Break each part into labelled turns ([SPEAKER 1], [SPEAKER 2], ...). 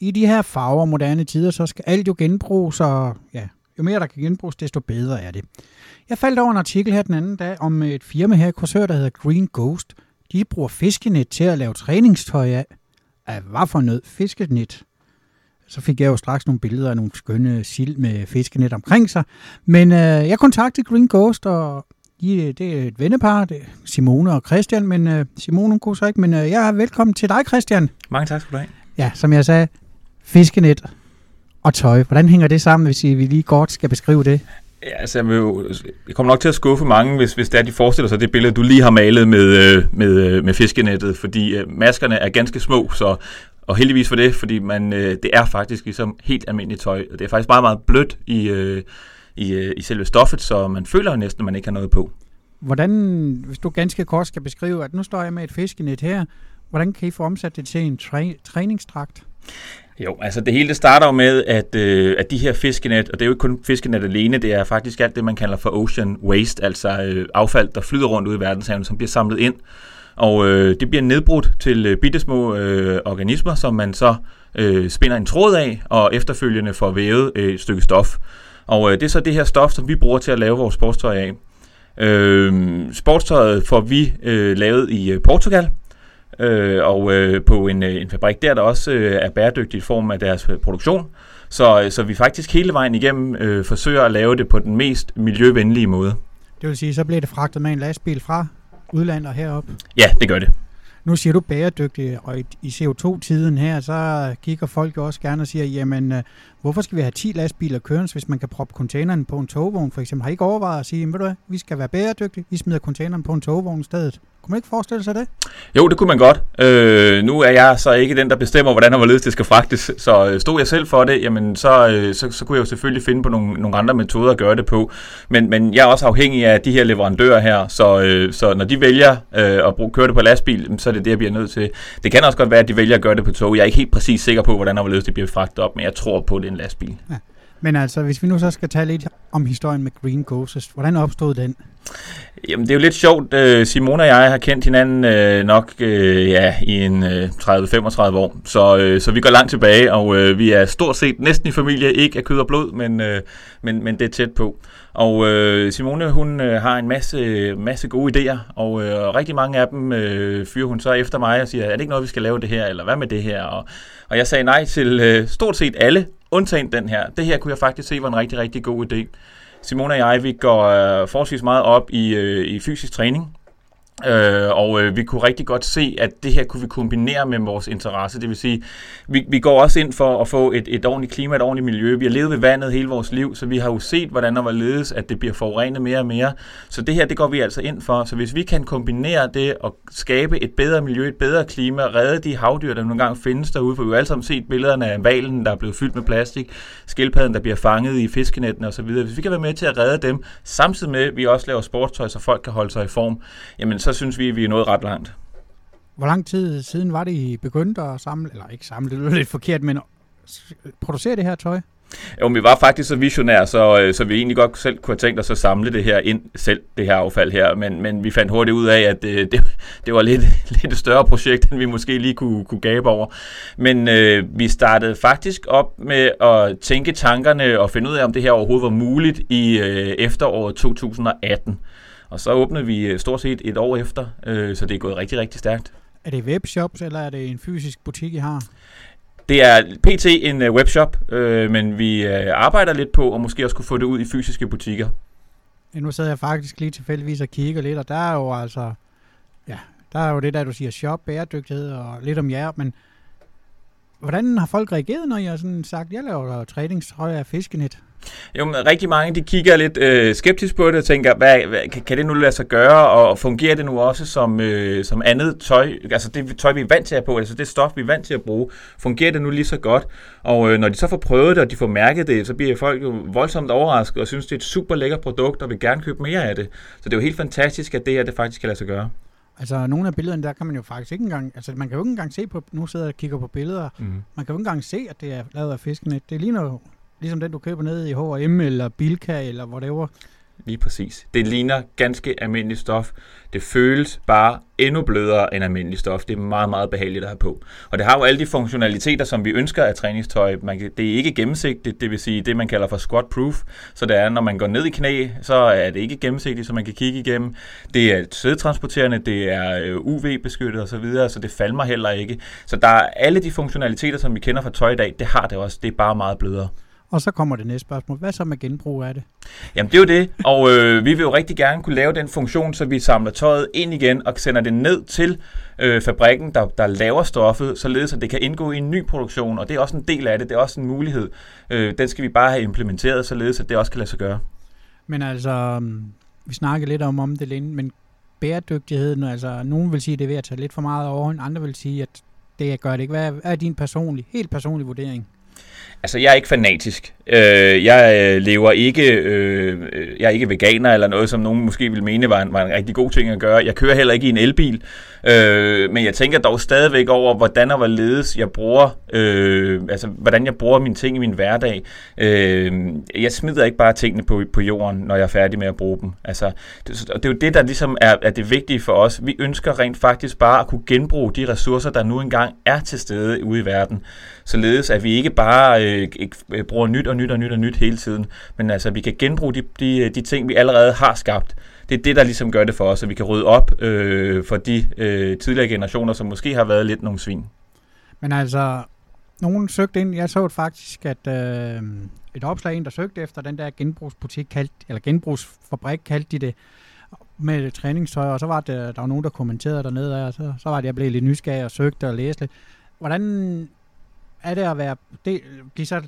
[SPEAKER 1] i de her farver moderne tider, så skal alt jo genbruges, og ja, jo mere der kan genbruges, desto bedre er det. Jeg faldt over en artikel her den anden dag om et firma her i Korsør, der hedder Green Ghost. De bruger fiskenet til at lave træningstøj af. Af hvad for noget fiskenet? Så fik jeg jo straks nogle billeder af nogle skønne sild med fiskenet omkring sig. Men øh, jeg kontaktede Green Ghost, og de, det er et vennepar, det er Simone og Christian, men øh, Simone hun kunne så ikke, men øh, jeg er velkommen til dig, Christian.
[SPEAKER 2] Mange tak skal du have.
[SPEAKER 1] Ja, som jeg sagde, fiskenet og tøj. Hvordan hænger det sammen, hvis I, vi lige godt skal beskrive det?
[SPEAKER 2] Ja, altså, jeg, vil jo, jeg kommer nok til at skuffe mange, hvis, hvis det er, de forestiller sig det billede, du lige har malet med, øh, med, øh, med fiskenettet, fordi øh, maskerne er ganske små, så og heldigvis for det, fordi man, det er faktisk ligesom helt almindeligt tøj. Det er faktisk meget, meget blødt i, i, i selve stoffet, så man føler næsten, at man ikke har noget på.
[SPEAKER 1] Hvordan, hvis du ganske kort skal beskrive, at nu står jeg med et fiskenet her, hvordan kan I få omsat det til en træ- træningsdragt?
[SPEAKER 2] Jo, altså det hele det starter jo med, at, øh, at de her fiskenet, og det er jo ikke kun fiskenet alene, det er faktisk alt det, man kalder for ocean waste, altså øh, affald, der flyder rundt ud i verdenshaven, som bliver samlet ind. Og øh, det bliver nedbrudt til øh, bittesmå øh, organismer, som man så øh, spinder en tråd af, og efterfølgende får vævet øh, et stykke stof. Og øh, det er så det her stof, som vi bruger til at lave vores sportstøj af. Øh, sportstøjet får vi øh, lavet i øh, Portugal, øh, og øh, på en, øh, en fabrik der, der også øh, er bæredygtig i form af deres øh, produktion. Så, øh, så vi faktisk hele vejen igennem øh, forsøger at lave det på den mest miljøvenlige måde.
[SPEAKER 1] Det vil sige, så bliver det fragtet med en lastbil fra udlandet herop?
[SPEAKER 2] Ja, det gør det.
[SPEAKER 1] Nu siger du bæredygtig, og i CO2-tiden her, så kigger folk jo også gerne og siger, jamen, øh, hvorfor skal vi have 10 lastbiler kørende, hvis man kan proppe containeren på en togvogn for eksempel? Har I ikke overvejet at sige, ved du hvad, vi skal være bæredygtige, vi smider containeren på en togvogn i stedet? Kunne man ikke forestille sig det?
[SPEAKER 2] Jo, det kunne man godt. Øh, nu er jeg så ikke den, der bestemmer, hvordan og hvorledes det skal fragtes. Så øh, stod jeg selv for det, jamen så, øh, så, så kunne jeg jo selvfølgelig finde på nogle, nogle andre metoder at gøre det på. Men, men jeg er også afhængig af de her leverandører her, så, øh, så når de vælger øh, at bruge, køre det på lastbil, så er det det, jeg bliver nødt til. Det kan også godt være, at de vælger at gøre det på tog. Jeg er ikke helt præcis sikker på, hvordan og hvorledes det bliver fragtet op, men jeg tror på, det er en lastbil. Ja.
[SPEAKER 1] Men altså, hvis vi nu så skal tale lidt om historien med Green Ghosts, hvordan opstod den?
[SPEAKER 2] Jamen, det er jo lidt sjovt. Øh, Simone og jeg har kendt hinanden øh, nok øh, ja, i en øh, 30-35 år, så, øh, så vi går langt tilbage, og vi er stort set næsten i familie, ikke af kød og blod, men, men, men det er tæt på. Og øh, Simone, hun øh, har en masse, masse gode idéer, og øh, rigtig mange af dem øh, fyrer hun så efter mig og siger, er det ikke noget, vi skal lave det her, eller hvad med det her? Og, og jeg sagde nej til øh, stort set alle, undtagen den her. Det her kunne jeg faktisk se var en rigtig, rigtig god idé. Simone og jeg, vi går øh, forholdsvis meget op i, øh, i fysisk træning. Øh, og øh, vi kunne rigtig godt se, at det her kunne vi kombinere med vores interesse. Det vil sige, vi, vi går også ind for at få et, et ordentligt klima, et ordentligt miljø. Vi har levet ved vandet hele vores liv, så vi har jo set, hvordan der var ledes, at det bliver forurenet mere og mere. Så det her, det går vi altså ind for. Så hvis vi kan kombinere det og skabe et bedre miljø, et bedre klima, redde de havdyr, der nogle gange findes derude, for vi har alle sammen set billederne af valen, der er blevet fyldt med plastik, skildpadden, der bliver fanget i fiskenetten osv. Hvis vi kan være med til at redde dem, samtidig med, at vi også laver sportstøj, så folk kan holde sig i form, jamen så synes vi, at vi er nået ret langt.
[SPEAKER 1] Hvor lang tid siden var det, I begyndte at samle, eller ikke samle, det lidt forkert, men producere det her tøj?
[SPEAKER 2] Jo, vi var faktisk så visionære, så, øh, så vi egentlig godt selv kunne have tænkt os at samle det her ind selv, det her affald her, men, men vi fandt hurtigt ud af, at det, øh, det, det var lidt, lidt et større projekt, end vi måske lige kunne, kunne gabe over. Men øh, vi startede faktisk op med at tænke tankerne og finde ud af, om det her overhovedet var muligt i øh, efteråret 2018. Og så åbnede vi øh, stort set et år efter, øh, så det er gået rigtig, rigtig stærkt.
[SPEAKER 1] Er det webshops, eller er det en fysisk butik, I har?
[SPEAKER 2] Det er pt. en øh, webshop, øh, men vi øh, arbejder lidt på at måske også kunne få det ud i fysiske butikker.
[SPEAKER 1] Ja, nu sidder jeg faktisk lige tilfældigvis og kigger lidt, og der er jo altså, ja, der er jo det der, du siger shop, bæredygtighed og lidt om jer, men hvordan har folk reageret, når jeg har sådan sagt, jeg laver træningstrøje af fiskenet?
[SPEAKER 2] Jo, men rigtig mange de kigger lidt øh, skeptisk på det og tænker, hvad, hvad, kan, kan det nu lade sig gøre, og fungerer det nu også som, øh, som andet tøj, altså det tøj, vi er vant til at på, altså det stof, vi er vant til at bruge, fungerer det nu lige så godt? Og øh, når de så får prøvet det, og de får mærket det, så bliver folk jo voldsomt overrasket og synes, det er et super lækkert produkt, og vil gerne købe mere af det. Så det er jo helt fantastisk, at det her det faktisk kan lade sig gøre.
[SPEAKER 1] Altså, nogle af billederne, der kan man jo faktisk ikke engang, altså man kan jo ikke engang se på, nu sidder jeg og kigger på billeder, mm. man kan jo ikke engang se, at det er lavet af fiskenet. Det ligner jo Ligesom den, du køber nede i H&M eller Bilka eller whatever.
[SPEAKER 2] Lige præcis. Det ligner ganske almindeligt stof. Det føles bare endnu blødere end almindeligt stof. Det er meget, meget behageligt at have på. Og det har jo alle de funktionaliteter, som vi ønsker af træningstøj. Man kan, det er ikke gennemsigtigt, det vil sige det, man kalder for squat proof. Så det er, når man går ned i knæ, så er det ikke gennemsigtigt, så man kan kigge igennem. Det er sædtransporterende, det er øh, UV-beskyttet osv., så det falmer heller ikke. Så der er alle de funktionaliteter, som vi kender fra tøj i dag, det har det også. Det er bare meget blødere.
[SPEAKER 1] Og så kommer det næste spørgsmål. Hvad så med genbrug af det?
[SPEAKER 2] Jamen det er jo det, og øh, vi vil jo rigtig gerne kunne lave den funktion, så vi samler tøjet ind igen og sender det ned til øh, fabrikken, der, der laver stoffet, således at det kan indgå i en ny produktion, og det er også en del af det, det er også en mulighed. Øh, den skal vi bare have implementeret, således at det også kan lade sig gøre.
[SPEAKER 1] Men altså, vi snakkede lidt om, om det længe, men bæredygtigheden, altså nogen vil sige, at det er ved at tage lidt for meget over, andre vil sige, at det gør det ikke. Hvad er din personlige, helt personlige vurdering?
[SPEAKER 2] Altså, jeg er ikke fanatisk. Øh, jeg øh, lever ikke, øh, jeg er ikke veganer eller noget, som nogen måske vil mene var en, var en rigtig god ting at gøre. Jeg kører heller ikke i en elbil, øh, men jeg tænker dog stadigvæk over, hvordan og hvorledes jeg bruger, øh, altså hvordan jeg bruger mine ting i min hverdag. Øh, jeg smider ikke bare tingene på, på jorden, når jeg er færdig med at bruge dem. Altså, det, det er jo det, der ligesom er, er det vigtige for os. Vi ønsker rent faktisk bare at kunne genbruge de ressourcer, der nu engang er til stede ude i verden, således at vi ikke bare øh, ikke bruger nyt og nyt og nyt og nyt hele tiden, men altså vi kan genbruge de, de, de ting, vi allerede har skabt. Det er det, der ligesom gør det for os, at vi kan rydde op øh, for de øh, tidligere generationer, som måske har været lidt nogle svin.
[SPEAKER 1] Men altså, nogen søgte ind, jeg så faktisk, at øh, et opslag, en der søgte efter den der genbrugsbutik, kaldt, eller genbrugsfabrik, kaldte de det, med træningstøj, og så var det, der var nogen, der kommenterede dernede, og så, så var det, jeg blev lidt nysgerrig og søgte og læste lidt. Hvordan er det at være, det, blive så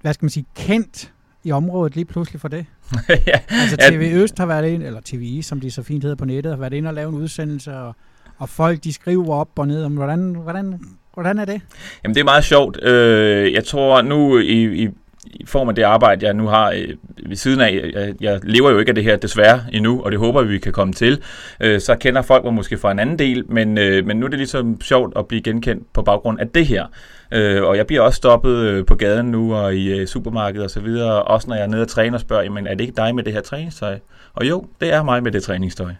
[SPEAKER 1] hvad skal man sige, kendt i området lige pludselig for det? ja, altså TV Øst har været ind, eller TVI, som de så fint hedder på nettet, har været ind og lavet en udsendelse, og, og folk de skriver op og ned om, hvordan, hvordan, hvordan er det?
[SPEAKER 2] Jamen det er meget sjovt. Øh, jeg tror nu i, i i form af det arbejde, jeg nu har øh, ved siden af, jeg, jeg lever jo ikke af det her desværre endnu, og det håber vi, vi kan komme til, øh, så kender folk mig måske fra en anden del, men, øh, men nu er det ligesom sjovt at blive genkendt på baggrund af det her. Øh, og jeg bliver også stoppet øh, på gaden nu og i øh, supermarkedet og så videre, også når jeg er nede og træner og spørger, jamen er det ikke dig med det her træningstøj? Og jo, det er mig med det træningstøj.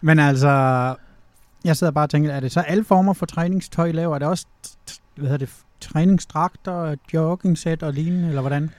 [SPEAKER 1] Men altså, jeg sidder bare og tænker, er det så alle former for træningstøj, laver? Er det også hvad hedder det, træningsdragter, joggingsæt og lignende, eller hvordan?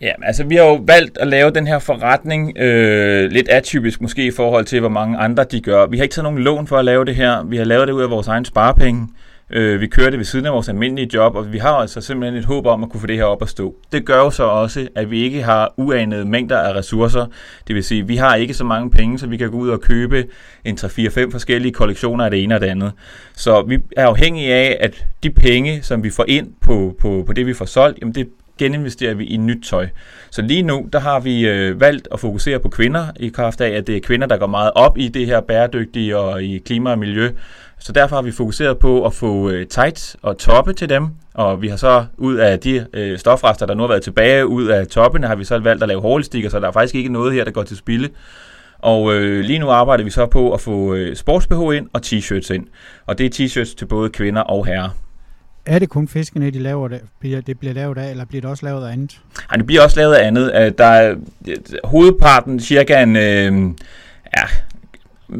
[SPEAKER 2] Ja, altså vi har jo valgt at lave den her forretning øh, lidt atypisk måske i forhold til, hvor mange andre de gør. Vi har ikke taget nogen lån for at lave det her. Vi har lavet det ud af vores egen sparepenge. Øh, Øh, vi kører det ved siden af vores almindelige job, og vi har altså simpelthen et håb om at kunne få det her op at stå. Det gør jo så også, at vi ikke har uanede mængder af ressourcer. Det vil sige, at vi har ikke så mange penge, så vi kan gå ud og købe en 3-4-5 forskellige kollektioner af det ene og det andet. Så vi er afhængige af, at de penge, som vi får ind på, på, på det, vi får solgt, jamen det geninvesterer vi i nyt tøj. Så lige nu, der har vi øh, valgt at fokusere på kvinder, i kraft af, at det er kvinder, der går meget op i det her bæredygtige og i klima og miljø. Så derfor har vi fokuseret på at få øh, tights og toppe til dem, og vi har så ud af de øh, stofrester, der nu har været tilbage, ud af toppene, har vi så valgt at lave hårlestikker, så der er faktisk ikke noget her, der går til spilde. Og øh, lige nu arbejder vi så på at få øh, sports ind og t-shirts ind. Og det er t-shirts til både kvinder og herrer.
[SPEAKER 1] Er det kun fiskene, de laver det, bliver, det bliver lavet af, eller bliver det også lavet af andet?
[SPEAKER 2] Ja, det bliver også lavet af andet. Der er hovedparten, cirka en, øh, ja,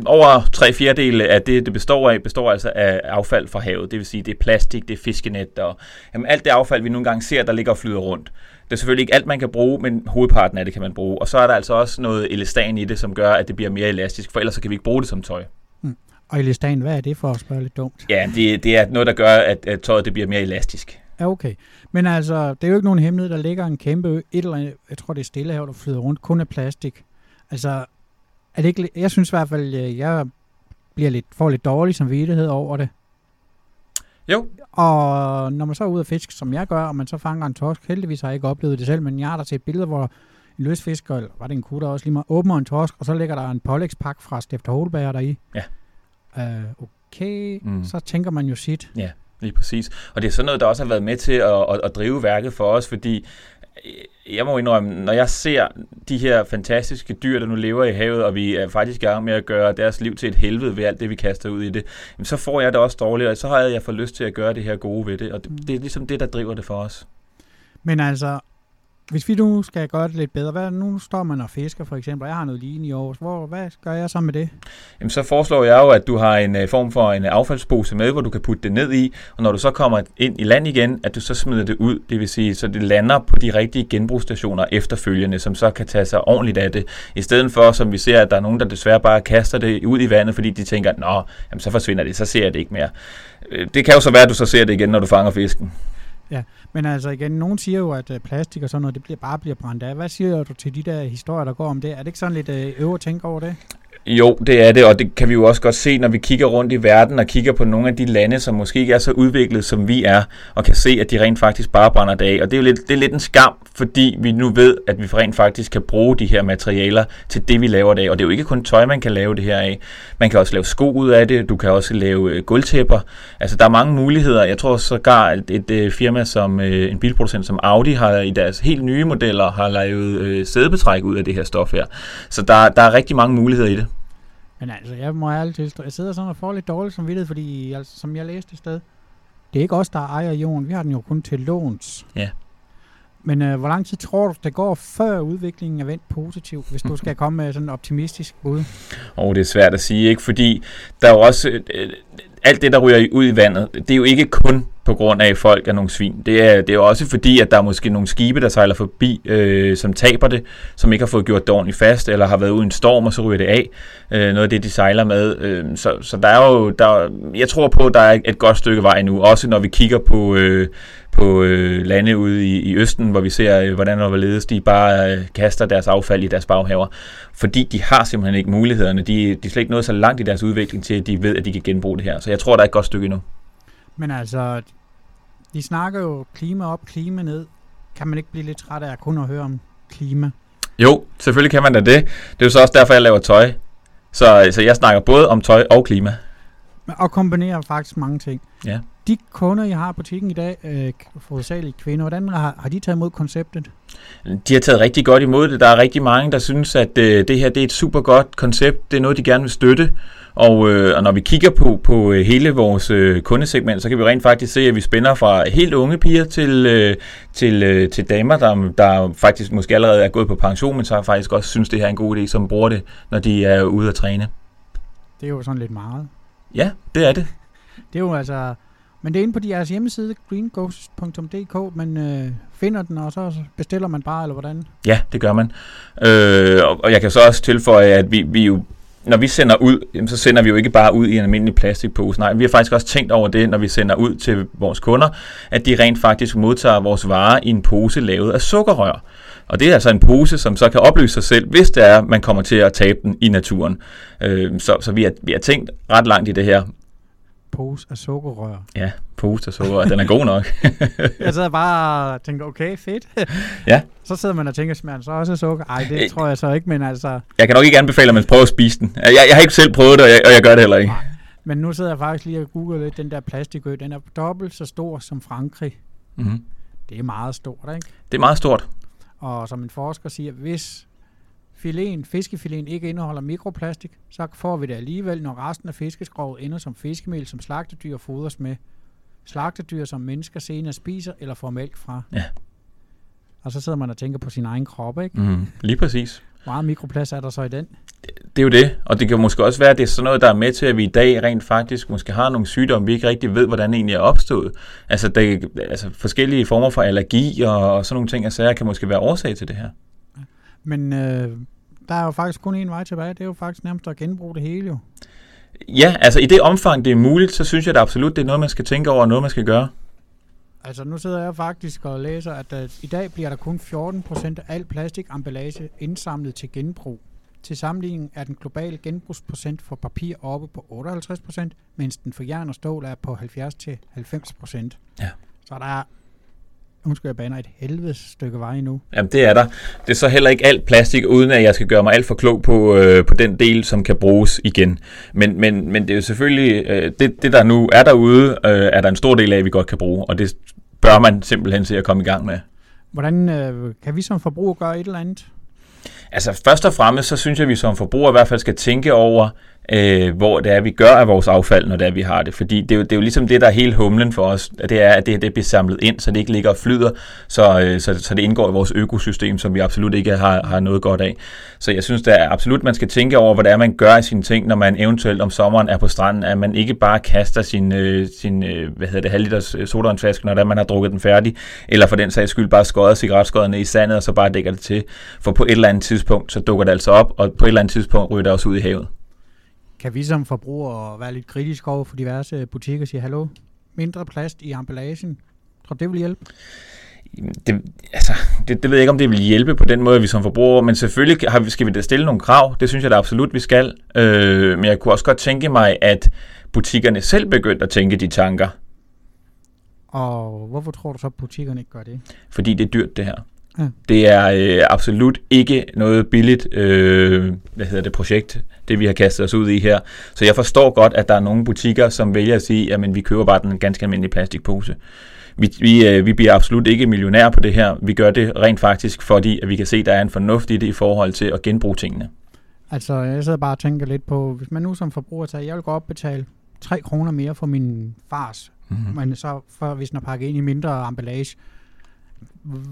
[SPEAKER 2] over tre fjerdedele af det, det består af, består altså af affald fra havet. Det vil sige, det er plastik, det er fiskenet og jamen, alt det affald, vi nogle gange ser, der ligger og flyder rundt. Det er selvfølgelig ikke alt, man kan bruge, men hovedparten af det kan man bruge. Og så er der altså også noget elastan i det, som gør, at det bliver mere elastisk, for ellers så kan vi ikke bruge det som tøj.
[SPEAKER 1] Mm. Og elastan, hvad er det for at spørge lidt dumt?
[SPEAKER 2] Ja, det, det er noget, der gør, at, at tøjet det bliver mere elastisk.
[SPEAKER 1] Ja, okay. Men altså, det er jo ikke nogen hemmelighed, der ligger en kæmpe, et eller andet, jeg tror det er stillehav, der flyder rundt, kun af plastik. Altså, er det ikke, jeg synes i hvert fald, øh, jeg bliver lidt, får lidt dårlig samvittighed over det.
[SPEAKER 2] Jo.
[SPEAKER 1] Og når man så er ude at fiske, som jeg gør, og man så fanger en torsk, heldigvis har jeg ikke oplevet det selv, men jeg har da set billeder, hvor en løsfisker, eller var det en kutter også lige meget, åbner en torsk, og så ligger der en pålægspak fra Stefter Holberg deri.
[SPEAKER 2] Ja.
[SPEAKER 1] Uh, okay, mm. så tænker man jo sit.
[SPEAKER 2] Ja, lige præcis. Og det er sådan noget, der også har været med til at, at, at drive værket for os, fordi jeg må indrømme, når jeg ser de her fantastiske dyr, der nu lever i havet, og vi er faktisk i gang med at gøre deres liv til et helvede ved alt det, vi kaster ud i det, så får jeg det også dårligt, og så har jeg fået lyst til at gøre det her gode ved det, og det, det er ligesom det, der driver det for os.
[SPEAKER 1] Men altså, hvis vi nu skal gøre det lidt bedre, hvad, nu står man og fisker for eksempel, jeg har noget lignende i Aarhus, hvor, hvad gør jeg så med det?
[SPEAKER 2] Jamen, så foreslår jeg jo, at du har en uh, form for en øh, affaldspose med, hvor du kan putte det ned i, og når du så kommer ind i land igen, at du så smider det ud, det vil sige, så det lander på de rigtige genbrugsstationer efterfølgende, som så kan tage sig ordentligt af det, i stedet for, som vi ser, at der er nogen, der desværre bare kaster det ud i vandet, fordi de tænker, nå, jamen, så forsvinder det, så ser jeg det ikke mere. Øh, det kan jo så være, at du så ser det igen, når du fanger fisken.
[SPEAKER 1] Ja, men altså igen, nogen siger jo, at øh, plastik og sådan noget, det bliver, bare bliver brændt af. Hvad siger du til de der historier, der går om det? Er det ikke sådan lidt øh, øvre tænke over det?
[SPEAKER 2] Jo, det er det, og det kan vi jo også godt se, når vi kigger rundt i verden og kigger på nogle af de lande, som måske ikke er så udviklet, som vi er, og kan se, at de rent faktisk bare brænder det af. Og det er jo lidt, det er lidt en skam, fordi vi nu ved, at vi rent faktisk kan bruge de her materialer til det, vi laver det af. Og det er jo ikke kun tøj, man kan lave det her af. Man kan også lave sko ud af det, du kan også lave øh, gulvtæpper. Altså, der er mange muligheder. Jeg tror sågar, at et, et, firma som øh, en bilproducent som Audi har i deres helt nye modeller har lavet øh, sædebetræk ud af det her stof her. Så der, der er rigtig mange muligheder i det.
[SPEAKER 1] Men altså, jeg må ærligt tilstå, jeg sidder sådan og får lidt dårligt som vidtighed, fordi altså, som jeg læste et sted, det er ikke os, der ejer jorden, vi har den jo kun til låns.
[SPEAKER 2] Ja.
[SPEAKER 1] Men øh, hvor lang tid tror du, det går, før udviklingen er vendt positiv, hvis du skal komme med sådan en optimistisk bud?
[SPEAKER 2] Og oh, det er svært at sige, ikke? Fordi der er jo også... Øh, alt det, der ryger ud i vandet, det er jo ikke kun på grund af, at folk er nogle svin. Det er, det er også fordi, at der er måske nogle skibe, der sejler forbi, øh, som taber det, som ikke har fået gjort det ordentligt fast, eller har været ude i en storm, og så ryger det af. Øh, noget af det, de sejler med. Øh, så, så der er jo... Der, jeg tror på, at der er et godt stykke vej nu, også når vi kigger på... Øh, på øh, lande ude i, i Østen, hvor vi ser, øh, hvordan og hvorledes de bare øh, kaster deres affald i deres baghaver. Fordi de har simpelthen ikke mulighederne. De, de er slet ikke nået så langt i deres udvikling til, at de ved, at de kan genbruge det her. Så jeg tror, der er et godt stykke endnu.
[SPEAKER 1] Men altså, de snakker jo klima op, klima ned. Kan man ikke blive lidt træt af kun at høre om klima?
[SPEAKER 2] Jo, selvfølgelig kan man da det. Det er jo så også derfor, jeg laver tøj. Så, så jeg snakker både om tøj og klima.
[SPEAKER 1] Og kombinerer faktisk mange ting.
[SPEAKER 2] Ja.
[SPEAKER 1] De kunder, jeg har i butikken i dag, øh, hovedsageligt kvinder, hvordan har, har de taget imod konceptet?
[SPEAKER 2] De har taget rigtig godt imod det. Der er rigtig mange, der synes, at øh, det her det er et super godt koncept. Det er noget, de gerne vil støtte. Og, øh, og når vi kigger på, på øh, hele vores øh, kundesegment, så kan vi rent faktisk se, at vi spænder fra helt unge piger til, øh, til, øh, til damer, der, der faktisk måske allerede er gået på pension, men så faktisk også synes, det her er en god idé, som bruger det, når de er ude at træne.
[SPEAKER 1] Det er jo sådan lidt meget.
[SPEAKER 2] Ja, det er det.
[SPEAKER 1] Det er jo altså... Men det er inde på deres hjemmeside, greenghost.dk, man øh, finder den, og så bestiller man bare, eller hvordan?
[SPEAKER 2] Ja, det gør man. Øh, og, og jeg kan så også tilføje, at vi, vi jo når vi sender ud, så sender vi jo ikke bare ud i en almindelig plastikpose. Nej, vi har faktisk også tænkt over det, når vi sender ud til vores kunder, at de rent faktisk modtager vores varer i en pose lavet af sukkerrør. Og det er altså en pose, som så kan opløse sig selv, hvis det er, man kommer til at tabe den i naturen. Øh, så så vi, har, vi har tænkt ret langt i det her.
[SPEAKER 1] Pose af sukkerrør.
[SPEAKER 2] Ja, pose af sukkerrør. Den er god nok.
[SPEAKER 1] jeg sidder bare og tænker, okay, fedt.
[SPEAKER 2] ja.
[SPEAKER 1] Så sidder man og tænker, smager så også sukker? Ej, det tror jeg så ikke, men altså...
[SPEAKER 2] Jeg kan nok ikke anbefale, at man prøver at spise den. Jeg, jeg har ikke selv prøvet det, og jeg, og jeg gør det heller ikke.
[SPEAKER 1] Men nu sidder jeg faktisk lige og googler lidt, den der plastikø, den er dobbelt så stor som Frankrig.
[SPEAKER 2] Mm-hmm.
[SPEAKER 1] Det er meget stort, ikke?
[SPEAKER 2] Det er meget stort.
[SPEAKER 1] Og som en forsker siger, hvis filen, fiskefilen ikke indeholder mikroplastik, så får vi det alligevel, når resten af fiskeskrovet ender som fiskemel, som slagtedyr fodres med. Slagtedyr, som mennesker senere spiser eller får mælk fra.
[SPEAKER 2] Ja.
[SPEAKER 1] Og så sidder man og tænker på sin egen krop, ikke?
[SPEAKER 2] Mm, lige præcis.
[SPEAKER 1] Hvor meget mikroplast er der så i den?
[SPEAKER 2] Det, det er jo det, og det kan måske også være, at det er sådan noget, der er med til, at vi i dag rent faktisk måske har nogle sygdomme, vi ikke rigtig ved, hvordan egentlig er opstået. Altså, det, altså forskellige former for allergi og, og sådan nogle ting og sager kan måske være årsag til det her.
[SPEAKER 1] Men øh, der er jo faktisk kun en vej tilbage. Det er jo faktisk nærmest at genbruge det hele jo.
[SPEAKER 2] Ja, altså i det omfang, det er muligt, så synes jeg da absolut, det er noget, man skal tænke over og noget, man skal gøre.
[SPEAKER 1] Altså nu sidder jeg faktisk og læser, at uh, i dag bliver der kun 14% af al plastikemballage indsamlet til genbrug. Til sammenligning er den globale genbrugsprocent for papir oppe på 58%, mens den for jern og stål er på 70-90%.
[SPEAKER 2] Ja.
[SPEAKER 1] Så der er nu skal jeg bane et helvedes stykke vej nu.
[SPEAKER 2] Jamen, det er der. Det er så heller ikke alt plastik, uden at jeg skal gøre mig alt for klog på, øh, på den del, som kan bruges igen. Men, men, men det er jo selvfølgelig, øh, det, det der nu er derude, øh, er der en stor del af, vi godt kan bruge, og det bør man simpelthen se at komme i gang med.
[SPEAKER 1] Hvordan øh, kan vi som forbruger gøre et eller andet?
[SPEAKER 2] Altså først og fremmest, så synes jeg, at vi som forbrugere i hvert fald skal tænke over, øh, hvor det er, vi gør af vores affald, når det er, vi har det. Fordi det er, jo, det er jo ligesom det, der er hele humlen for os, at det er, at det, det bliver samlet ind, så det ikke ligger og flyder, så, øh, så, så det indgår i vores økosystem, som vi absolut ikke har, har noget godt af. Så jeg synes, det er absolut, man skal tænke over, hvad det er, man gør i sine ting, når man eventuelt om sommeren er på stranden, at man ikke bare kaster sin, øh, sin øh, hvad hedder det, halvliters øh, sodavandsflaske, når det er, man har drukket den færdig, eller for den sags skyld bare skåret cigaretskodderne ned i sandet, og så bare dækker det til. For på et eller andet tidspunkt, så dukker det altså op, og på et eller andet tidspunkt ryger det også ud i havet.
[SPEAKER 1] Kan vi som forbrugere være lidt kritiske over for diverse butikker og sige, hallo, mindre plast i emballagen? Tror det vil hjælpe?
[SPEAKER 2] Det, altså, det, det ved jeg ikke, om det vil hjælpe på den måde, vi som forbrugere, men selvfølgelig har skal vi da stille nogle krav. Det synes jeg da absolut, vi skal. Øh, men jeg kunne også godt tænke mig, at butikkerne selv begyndte at tænke de tanker.
[SPEAKER 1] Og hvorfor tror du så, at butikkerne ikke gør det?
[SPEAKER 2] Fordi det er dyrt, det her. Ja. Det er øh, absolut ikke noget billigt øh, hvad hedder det, projekt, det vi har kastet os ud i her. Så jeg forstår godt, at der er nogle butikker, som vælger at sige, at vi køber bare den ganske almindelige plastikpose. Vi, vi, øh, vi bliver absolut ikke millionær på det her. Vi gør det rent faktisk, fordi at vi kan se, at der er en fornuft i det i forhold til at genbruge tingene.
[SPEAKER 1] Altså, jeg sidder bare og tænker lidt på, hvis man nu som forbruger tager, jeg vil godt betale 3 kroner mere for min fars, mm-hmm. men så for, hvis den er pakket ind i mindre emballage,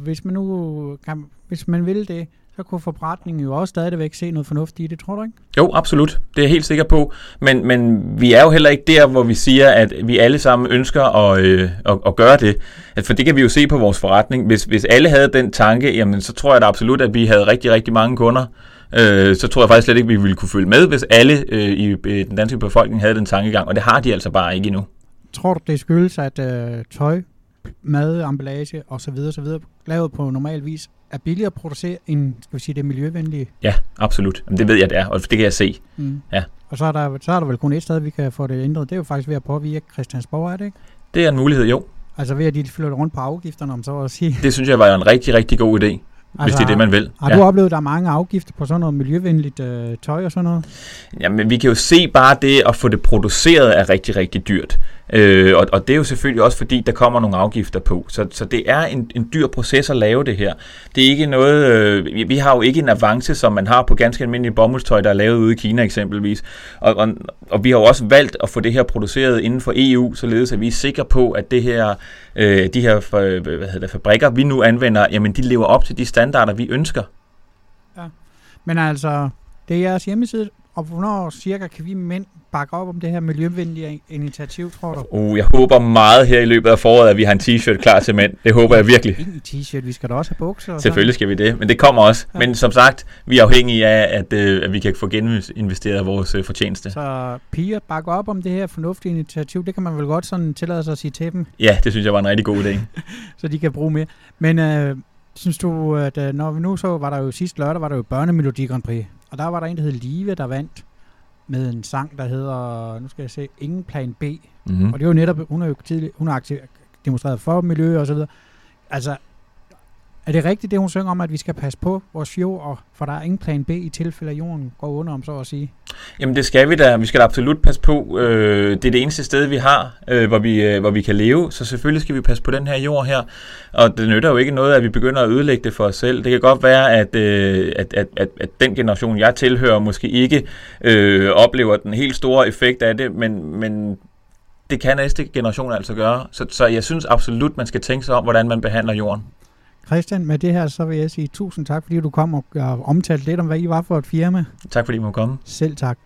[SPEAKER 1] hvis man nu kan, hvis man vil det, så kunne forretningen jo også stadigvæk se noget fornuftigt i det, tror du ikke?
[SPEAKER 2] Jo, absolut. Det er jeg helt sikker på. Men, men vi er jo heller ikke der, hvor vi siger, at vi alle sammen ønsker at, øh, at, at gøre det. At for det kan vi jo se på vores forretning. Hvis, hvis alle havde den tanke, jamen, så tror jeg da absolut, at vi havde rigtig, rigtig mange kunder. Øh, så tror jeg faktisk slet ikke, vi ville kunne følge med, hvis alle øh, i øh, den danske befolkning havde den tankegang. Og det har de altså bare ikke endnu.
[SPEAKER 1] Tror du, det skyldes, at øh, tøj mad, emballage osv. videre, lavet på normal vis, er billigere at producere end skal vi sige, det miljøvenlige?
[SPEAKER 2] Ja, absolut. Jamen, det ved jeg, det er, og det kan jeg se. Mm. Ja.
[SPEAKER 1] Og så er, der, så er der vel kun et sted, vi kan få det ændret. Det er jo faktisk ved at påvirke Christiansborg, er det ikke?
[SPEAKER 2] Det er en mulighed, jo.
[SPEAKER 1] Altså ved at de flytter rundt på afgifterne, om så at sige.
[SPEAKER 2] Det synes jeg var en rigtig, rigtig god idé. Altså, hvis det er det, man vil.
[SPEAKER 1] Har ja. du oplevet, at der er mange afgifter på sådan noget miljøvenligt øh, tøj og sådan noget?
[SPEAKER 2] Jamen, vi kan jo se bare det at få det produceret er rigtig, rigtig dyrt. Øh, og, og det er jo selvfølgelig også fordi, der kommer nogle afgifter på. Så, så det er en, en dyr proces at lave det her. Det er ikke noget, øh, vi, har jo ikke en avance, som man har på ganske almindelige bomuldstøj, der er lavet ude i Kina eksempelvis. Og, og, og vi har jo også valgt at få det her produceret inden for EU, således at vi er sikre på, at det her, øh, de her øh, hvad hedder det, fabrikker, vi nu anvender, jamen de lever op til de standarder, vi ønsker.
[SPEAKER 1] Ja. Men altså, det er jeres hjemmeside, og hvornår cirka kan vi mænd bakke op om det her miljøvenlige initiativ, tror du?
[SPEAKER 2] Uh, jeg håber meget her i løbet af foråret, at vi har en t-shirt klar til mænd. Det håber jeg virkelig.
[SPEAKER 1] En t-shirt, vi skal da også have bukser.
[SPEAKER 2] Selvfølgelig skal vi det, men det kommer også. Ja. Men som sagt, vi er afhængige af, at, øh, at vi kan få geninvesteret vores øh, fortjeneste.
[SPEAKER 1] Så piger, bakke op om det her fornuftige initiativ. Det kan man vel godt sådan tillade sig at sige til dem.
[SPEAKER 2] Ja, det synes jeg var en rigtig god idé.
[SPEAKER 1] så de kan bruge mere. Men øh, synes du, at øh, når vi nu så, var der jo sidste lørdag, var der jo børnemelodi Grand Prix. Og der var der en, der hed Live, der vandt med en sang, der hedder, nu skal jeg se, Ingen Plan B. Mm-hmm. Og det er jo netop, hun har jo tidlig, hun har aktiv, demonstreret for miljø og så videre. Altså, er det rigtigt, det hun synger om, at vi skal passe på vores fjord, for der er ingen plan B i tilfælde, at jorden går under, om så at sige?
[SPEAKER 2] Jamen det skal vi da. Vi skal da absolut passe på. Øh, det er det eneste sted, vi har, øh, hvor, vi, øh, hvor vi kan leve. Så selvfølgelig skal vi passe på den her jord her. Og det nytter jo ikke noget, at vi begynder at ødelægge det for os selv. Det kan godt være, at, øh, at, at, at, at den generation, jeg tilhører, måske ikke øh, oplever den helt store effekt af det, men, men det kan næste generation altså gøre. Så, så jeg synes absolut, man skal tænke sig om, hvordan man behandler jorden.
[SPEAKER 1] Christian, med det her, så vil jeg sige tusind tak, fordi du kom og omtalte lidt om, hvad I var for et firma.
[SPEAKER 2] Tak fordi I må komme.
[SPEAKER 1] Selv tak.